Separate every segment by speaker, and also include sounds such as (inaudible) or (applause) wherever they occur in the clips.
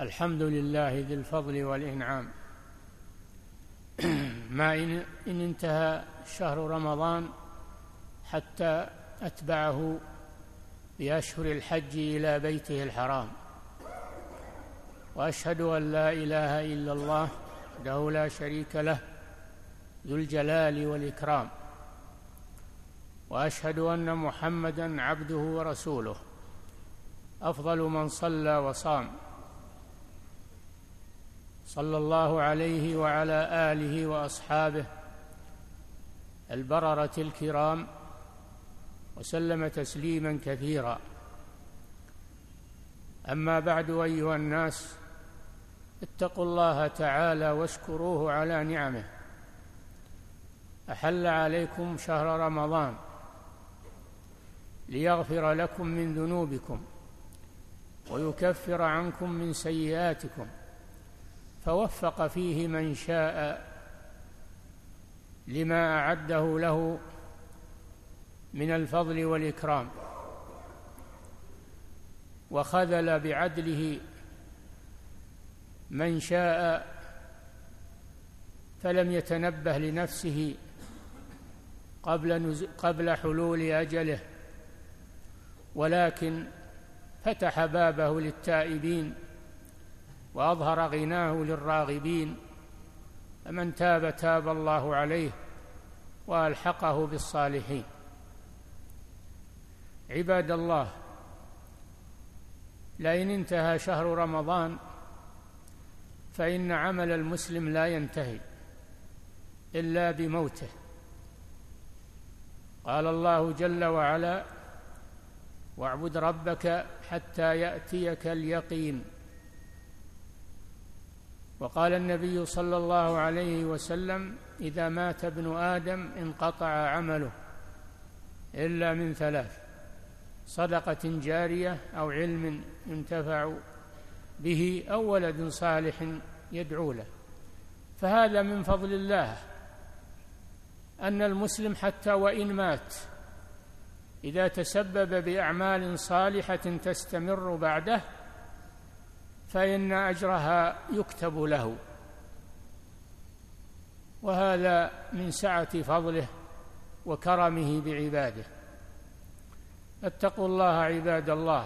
Speaker 1: الحمد لله ذي الفضل والإنعام. (clears throat) ما إن, انتهى شهر رمضان حتى أتبعه بأشهر الحج إلى بيته الحرام. وأشهد أن لا إله إلا الله وحده لا شريك له ذو الجلال والإكرام. وأشهد أن محمدا عبده ورسوله. أفضل من صلى وصام. صلى الله عليه وعلى آله وأصحابه البررة الكرام وسلم تسليما كثيرا. أما بعد أيها الناس اتقوا الله تعالى واشكروه على نعمه. أحل عليكم شهر رمضان ليغفر لكم من ذنوبكم ويكفر عنكم من سيئاتكم. فوفق فيه من شاء لما أعده له من الفضل والإكرام. وخذل بعدله من شاء فلم يتنبه لنفسه قبل قبل حلول أجله ولكن فتح بابه للتائبين وأظهر غناه للراغبين فمن تاب تاب الله عليه وألحقه بالصالحين. عباد الله لئن انتهى شهر رمضان فإن عمل المسلم لا ينتهي إلا بموته. قال الله جل وعلا واعبد ربك حتى يأتيك اليقين. وقال النبي صلى الله عليه وسلم إذا مات ابن آدم انقطع عمله إلا من ثلاث صدقة جارية أو علم ينتفع به أو ولد صالح يدعو له. فهذا من فضل الله أن المسلم حتى وإن مات إذا تسبب بأعمال صالحة تستمر بعده فإن أجرها يكتب له. وهذا من سعة فضله وكرمه بعباده. اتقوا الله عباد الله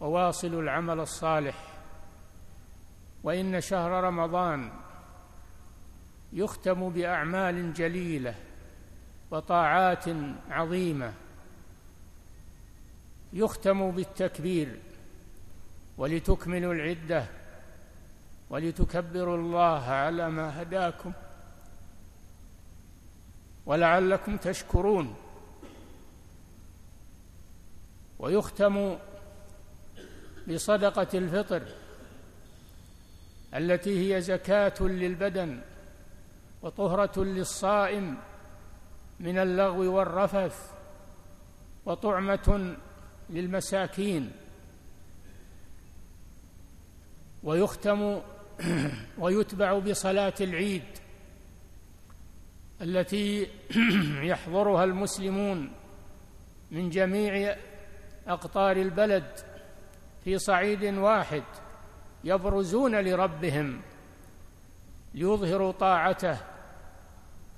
Speaker 1: وواصلوا العمل الصالح. وإن شهر رمضان يختم بأعمال جليلة وطاعات عظيمة. يختم بالتكبير. ولتكملوا العدة ولتكبروا الله على ما هداكم ولعلكم تشكرون. ويختم بصدقة الفطر التي هي زكاة للبدن وطهرة للصائم من اللغو والرفث وطعمة للمساكين. ويختم ويتبع بصلاة العيد التي (clears throat) يحضرها المسلمون من جميع أقطار البلد في صعيد واحد يبرزون لربهم ليظهروا طاعته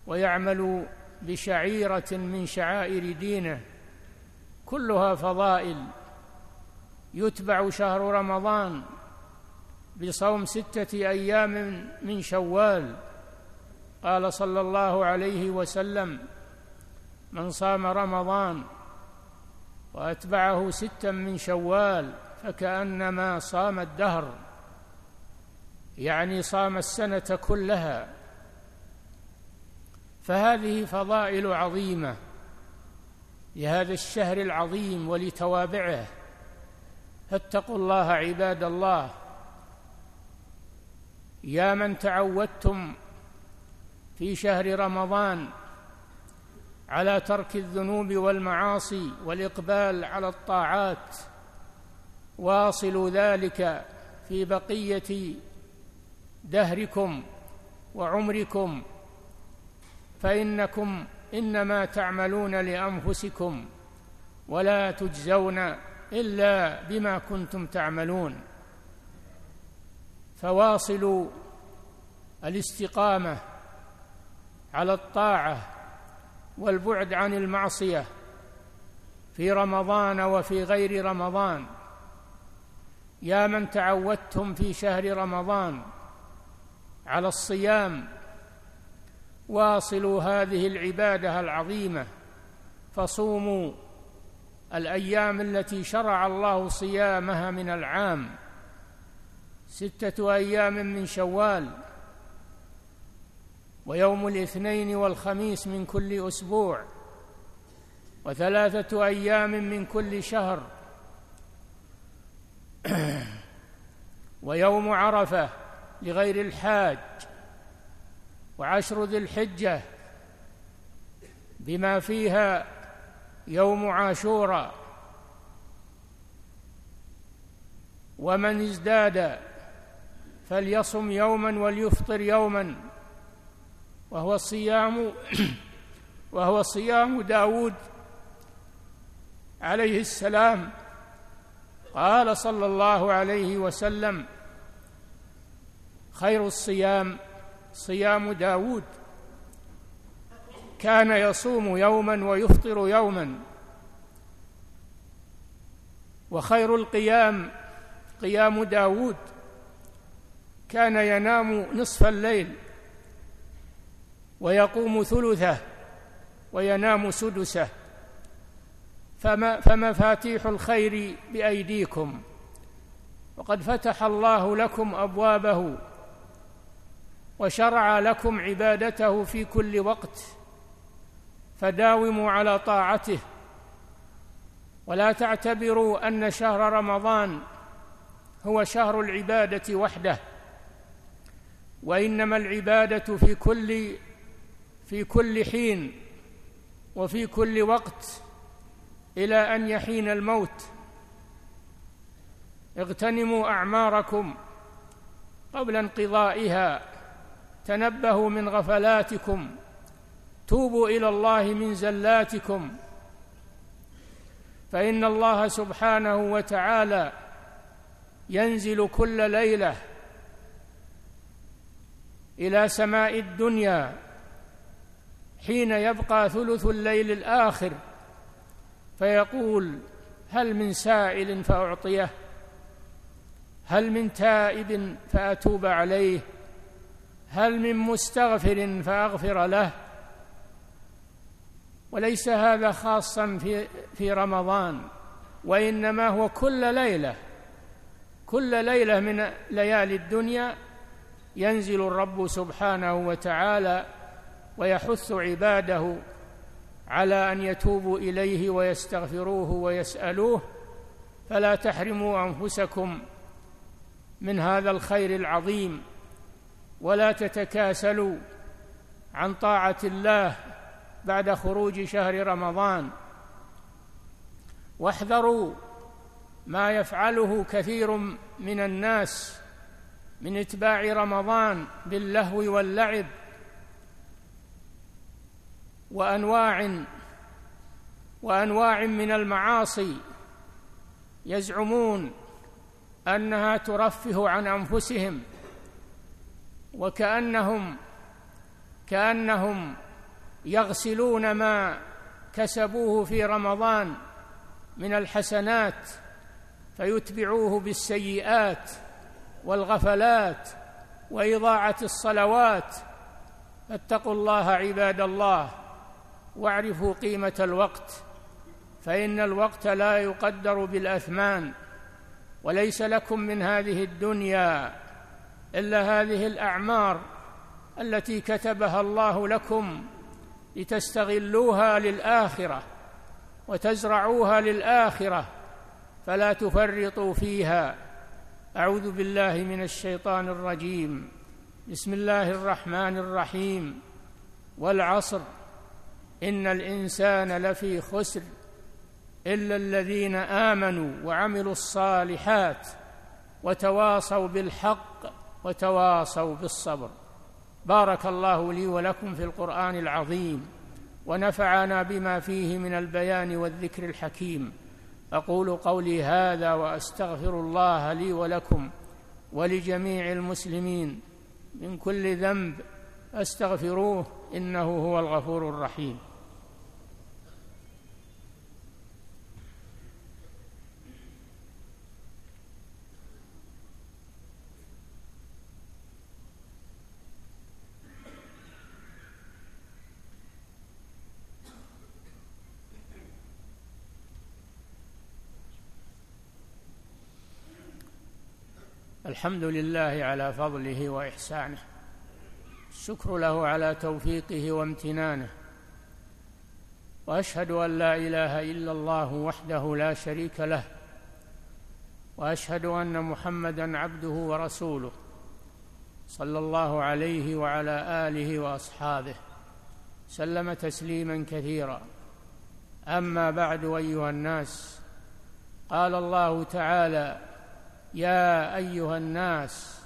Speaker 1: ويعملوا بشعيرة من شعائر دينه. كلها فضائل. يتبع شهر رمضان بصوم ستة أيام من شوال. قال صلى الله عليه وسلم من صام رمضان وأتبعه ستا من شوال فكأنما صام الدهر يعني صام السنة كلها. فهذه فضائل عظيمة لهذا الشهر العظيم ولتوابعه. فاتقوا الله عباد الله يا من تعودتم في شهر رمضان على ترك الذنوب والمعاصي والإقبال على الطاعات واصلوا ذلك في بقية دهركم وعمركم فإنكم إنما تعملون لأنفسكم ولا تجزون إلا بما كنتم تعملون. فواصلوا الاستقامة على الطاعة والبعد عن المعصية في رمضان وفي غير رمضان. يا من تعودتم في شهر رمضان على الصيام واصلوا هذه العبادة العظيمة فصوموا الأيام التي شرع الله صيامها من العام. ستة أيام من شوال ويوم الاثنين والخميس من كل أسبوع وثلاثة أيام من كل شهر. (clears throat) ويوم عرفة لغير الحاج وعشر ذي الحجة بما فيها يوم عاشوراء. ومن ازداد فليصم يوما وليفطر يوما. وهو صيام (clears throat) وهو صيام داود عليه السلام. قال صلى الله عليه وسلم خير الصيام صيام داود. كان يصوم يوما ويفطر يوما. وخير القيام قيام داود. كان ينام نصف الليل ويقوم ثلثه وينام سدسه فما فمفاتيح الخير بأيديكم وقد فتح الله لكم أبوابه وشرع لكم عبادته في كل وقت فداوموا على طاعته ولا تعتبروا أن شهر رمضان هو شهر العبادة وحده وإنما العبادة في كل في كل حين وفي كل وقت إلى أن يحين الموت. اغتنموا أعماركم قبل انقضائها تنبهوا من غفلاتكم توبوا إلى الله من زلاتكم. فإن الله سبحانه وتعالى ينزل كل ليلة إلى سماء الدنيا حين يبقى ثلث الليل الآخر فيقول هل من سائل فأعطيه هل من تائب فأتوب عليه هل من مستغفر فأغفر له. وليس هذا خاصا في في رمضان وإنما هو كل ليلة كل ليلة من ليالي الدنيا ينزل الرب سبحانه وتعالى ويحث عباده على أن يتوبوا إليه ويستغفروه ويسألوه. فلا تحرموا أنفسكم من هذا الخير العظيم ولا تتكاسلوا عن طاعة الله بعد خروج شهر رمضان. واحذروا ما يفعله كثير من الناس من اتباع رمضان باللهو واللعب وأنواع وأنواع من المعاصي يزعمون أنها ترفه عن أنفسهم وكأنهم كأنهم يغسلون ما كسبوه في رمضان من الحسنات فيتبعوه بالسيئات والغفلات وإضاعة الصلوات فاتقوا الله عباد الله واعرفوا قيمة الوقت فإن الوقت لا يقدر بالأثمان وليس لكم من هذه الدنيا إلا هذه الأعمار التي كتبها الله لكم لتستغلوها للآخرة وتزرعوها للآخرة فلا تفرطوا فيها. أعوذ بالله من الشيطان الرجيم. بسم الله الرحمن الرحيم. والعصر. إن الإنسان لفي خسر إلا الذين آمنوا وعملوا الصالحات وتواصوا بالحق وتواصوا بالصبر. بارك الله لي ولكم في القرآن العظيم ونفعنا بما فيه من البيان والذكر الحكيم. أقول قولي هذا وأستغفر الله لي ولكم ولجميع المسلمين من كل ذنب أستغفروه إنه هو الغفور الرحيم. الحمد لله على فضله وإحسانه. الشكر له على توفيقه وامتنانه. وأشهد أن لا إله إلا الله وحده لا شريك له. وأشهد أن محمدا عبده ورسوله صلى الله عليه وعلى آله وأصحابه سلم تسليما كثيرا. أما بعد أيها الناس قال الله تعالى يا أيها الناس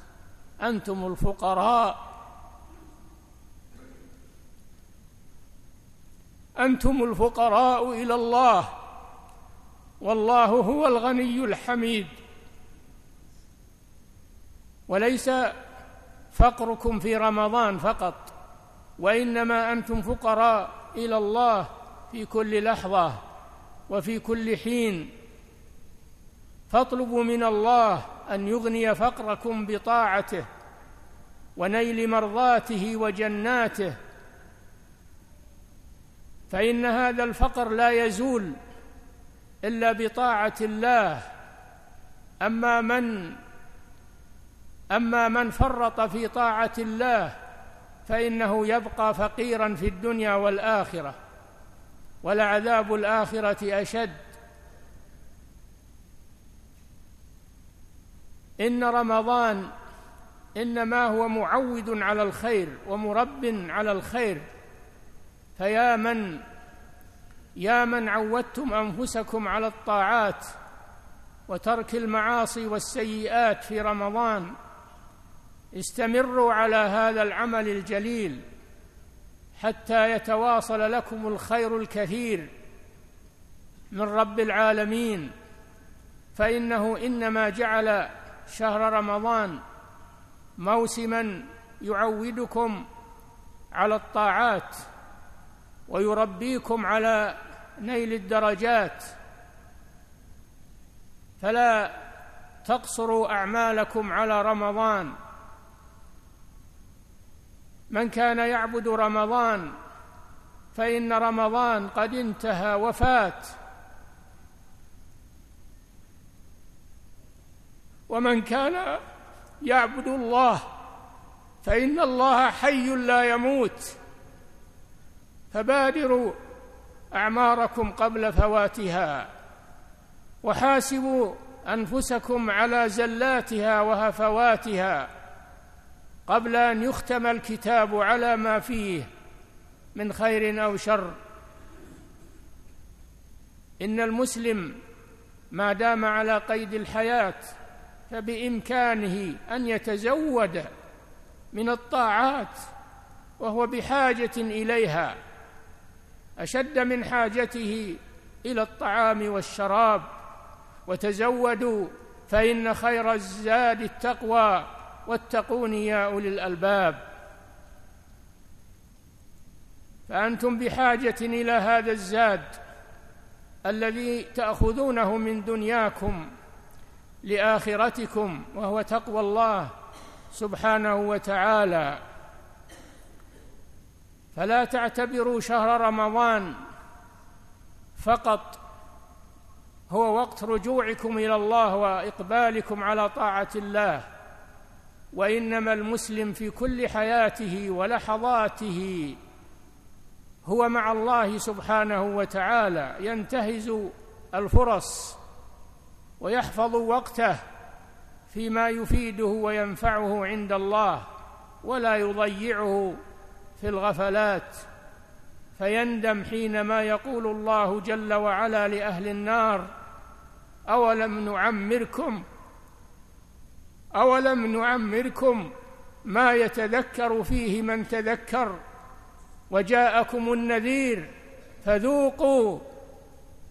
Speaker 1: أنتم الفقراء. أنتم الفقراء إلى الله. والله هو الغني الحميد. وليس فقركم في رمضان فقط وإنما أنتم فقراء إلى الله في كل لحظة وفي كل حين. فاطلبوا من الله أن يغني فقركم بطاعته ونيل مرضاته وجناته فإن هذا الفقر لا يزول إلا بطاعة الله. أما من أما من فرط في طاعة الله فإنه يبقى فقيرا في الدنيا والآخرة ولعذاب الآخرة أشد. إن رمضان إنما هو معود على الخير ومرب على الخير. فيا من يا من عودتم أنفسكم على الطاعات وترك المعاصي والسيئات في رمضان استمروا على هذا العمل الجليل حتى يتواصل لكم الخير الكثير من رب العالمين. فإنه إنما جعل شهر رمضان موسما يعودكم على الطاعات ويربيكم على نيل الدرجات. فلا تقصروا أعمالكم على رمضان. من كان يعبد رمضان فإن رمضان قد انتهى وفات. ومن كان يعبد الله فإن الله حي لا يموت. فبادروا أعماركم قبل فواتها وحاسبوا أنفسكم على زلاتها وهفواتها قبل أن يختم الكتاب على ما فيه من خير أو شر. إن المسلم ما دام على قيد الحياة فبإمكانه أن يتزود من الطاعات وهو بحاجة إليها أشد من حاجته إلى الطعام والشراب. وتزودوا فإن خير الزاد التقوى واتقون يا أولي الألباب. فأنتم بحاجة إلى هذا الزاد الذي تأخذونه من دنياكم. لآخرتكم وهو تقوى الله سبحانه وتعالى. فلا تعتبروا شهر رمضان فقط هو وقت رجوعكم إلى الله وإقبالكم على طاعة الله. وإنما المسلم في كل حياته ولحظاته هو مع الله سبحانه وتعالى. ينتهز الفرص. ويحفظ وقته فيما يفيده وينفعه عند الله ولا يضيعه في الغفلات. فيندم حينما يقول الله جل وعلا لأهل النار أولم نعمركم أولم نعمركم ما يتذكر فيه من تذكر وجاءكم النذير فذوقوا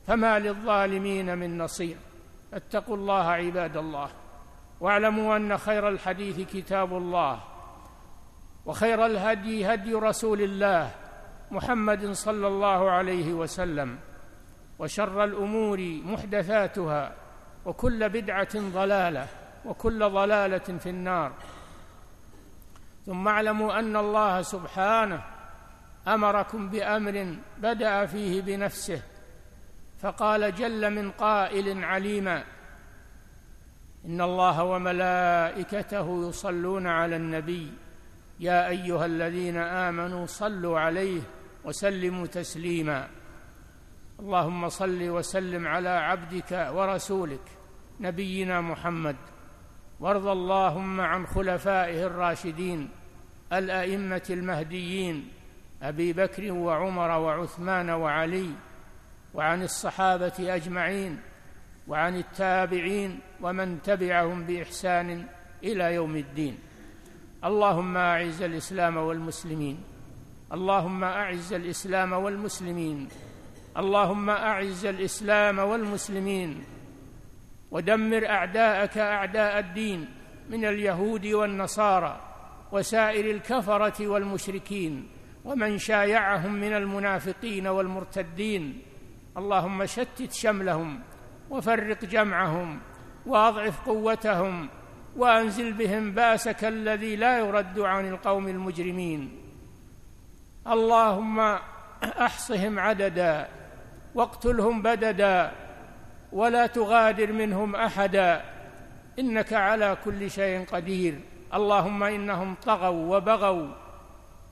Speaker 1: فما للظالمين من نصير. اتقوا الله عباد الله واعلموا أن خير الحديث كتاب الله وخير الهدي هدي رسول الله محمد صلى الله عليه وسلم وشر الأمور محدثاتها وكل بدعة ضلالة وكل ضلالة في النار ثم اعلموا أن الله سبحانه أمركم بأمر بدأ فيه بنفسه فقال جل من قائل عليما إن الله وملائكته يصلون على النبي يا أيها الذين آمنوا صلوا عليه وسلموا تسليما. اللهم صل وسلم على عبدك ورسولك نبينا محمد. وارض اللهم عن خلفائه الراشدين الأئمة المهديين أبي بكر وعمر وعثمان وعلي وعن الصحابة أجمعين وعن التابعين ومن تبعهم بإحسان إلى يوم الدين. اللهم أعز الإسلام والمسلمين. اللهم أعز الإسلام والمسلمين. اللهم أعز الإسلام والمسلمين. ودمر أعداءك أعداء الدين من اليهود والنصارى وسائر الكفرة والمشركين ومن شايعهم من المنافقين والمرتدين اللهم شتت شملهم وفرق جمعهم وأضعف قوتهم وأنزل بهم باسك الذي لا يرد عن القوم المجرمين. اللهم أحصهم عددا واقتلهم بددا ولا تغادر منهم أحدا. إنك على كل شيء قدير. اللهم إنهم طغوا وبغوا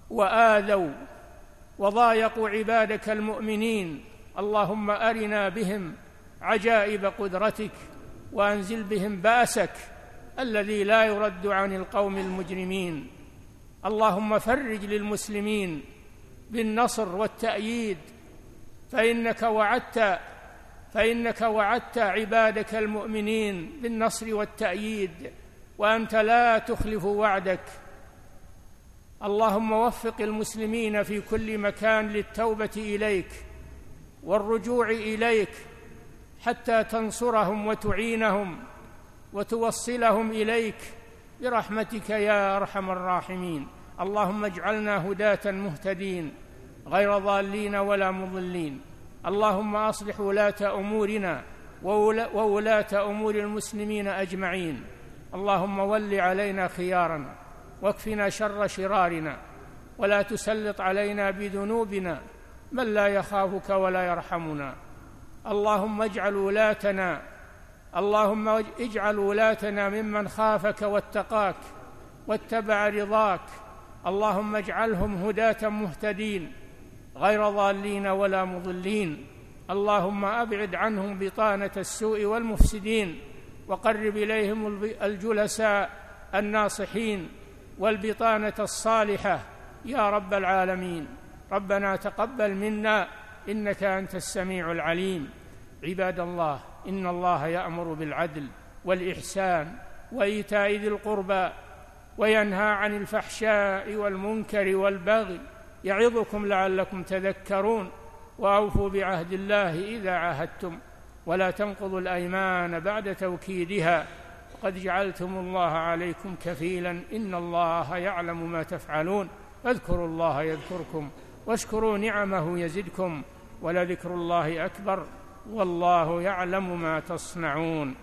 Speaker 1: وآذوا وضايقوا عبادك المؤمنين. اللهم أرنا بهم عجائب قدرتك وأنزل بهم بأسك الذي لا يرد عن القوم المجرمين. اللهم فرج للمسلمين بالنصر والتأييد. فإنك وعدت فإنك وعدت عبادك المؤمنين بالنصر والتأييد وأنت لا تخلف وعدك. اللهم وفق المسلمين في كل مكان للتوبة إليك. والرجوع إليك حتى تنصرهم وتعينهم وتوصلهم إليك برحمتك يا أرحم الراحمين. اللهم اجعلنا هداة مهتدين غير ضالين ولا مضلين. اللهم أصلح ولاة أمورنا وولاة أمور المسلمين أجمعين. اللهم ول علينا خيارنا واكفنا شر شرارنا ولا تسلط علينا بذنوبنا. من لا يخافك ولا يرحمنا. اللهم اجعل ولاتنا اللهم اجعل ولاتنا ممن خافك واتقاك واتبع رضاك. اللهم اجعلهم هداة مهتدين غير ضالين ولا مضلين. اللهم أبعد عنهم بطانة السوء والمفسدين. وقرب إليهم الجلساء الناصحين والبطانة الصالحة. يا رب العالمين. ربنا تقبل منا إنك أنت السميع العليم. عباد الله إن الله يأمر بالعدل والإحسان وإيتاء ذي القربى وينهى عن الفحشاء والمنكر والبغي. يعظكم لعلكم تذكرون. وأوفوا بعهد الله إذا عاهدتم. ولا تنقضوا الأيمان بعد توكيدها. وقد جعلتم الله عليكم كفيلا. إن الله يعلم ما تفعلون. فاذكروا الله يذكركم. واشكروا نعمه يزدكم ولذكر الله أكبر والله يعلم ما تصنعون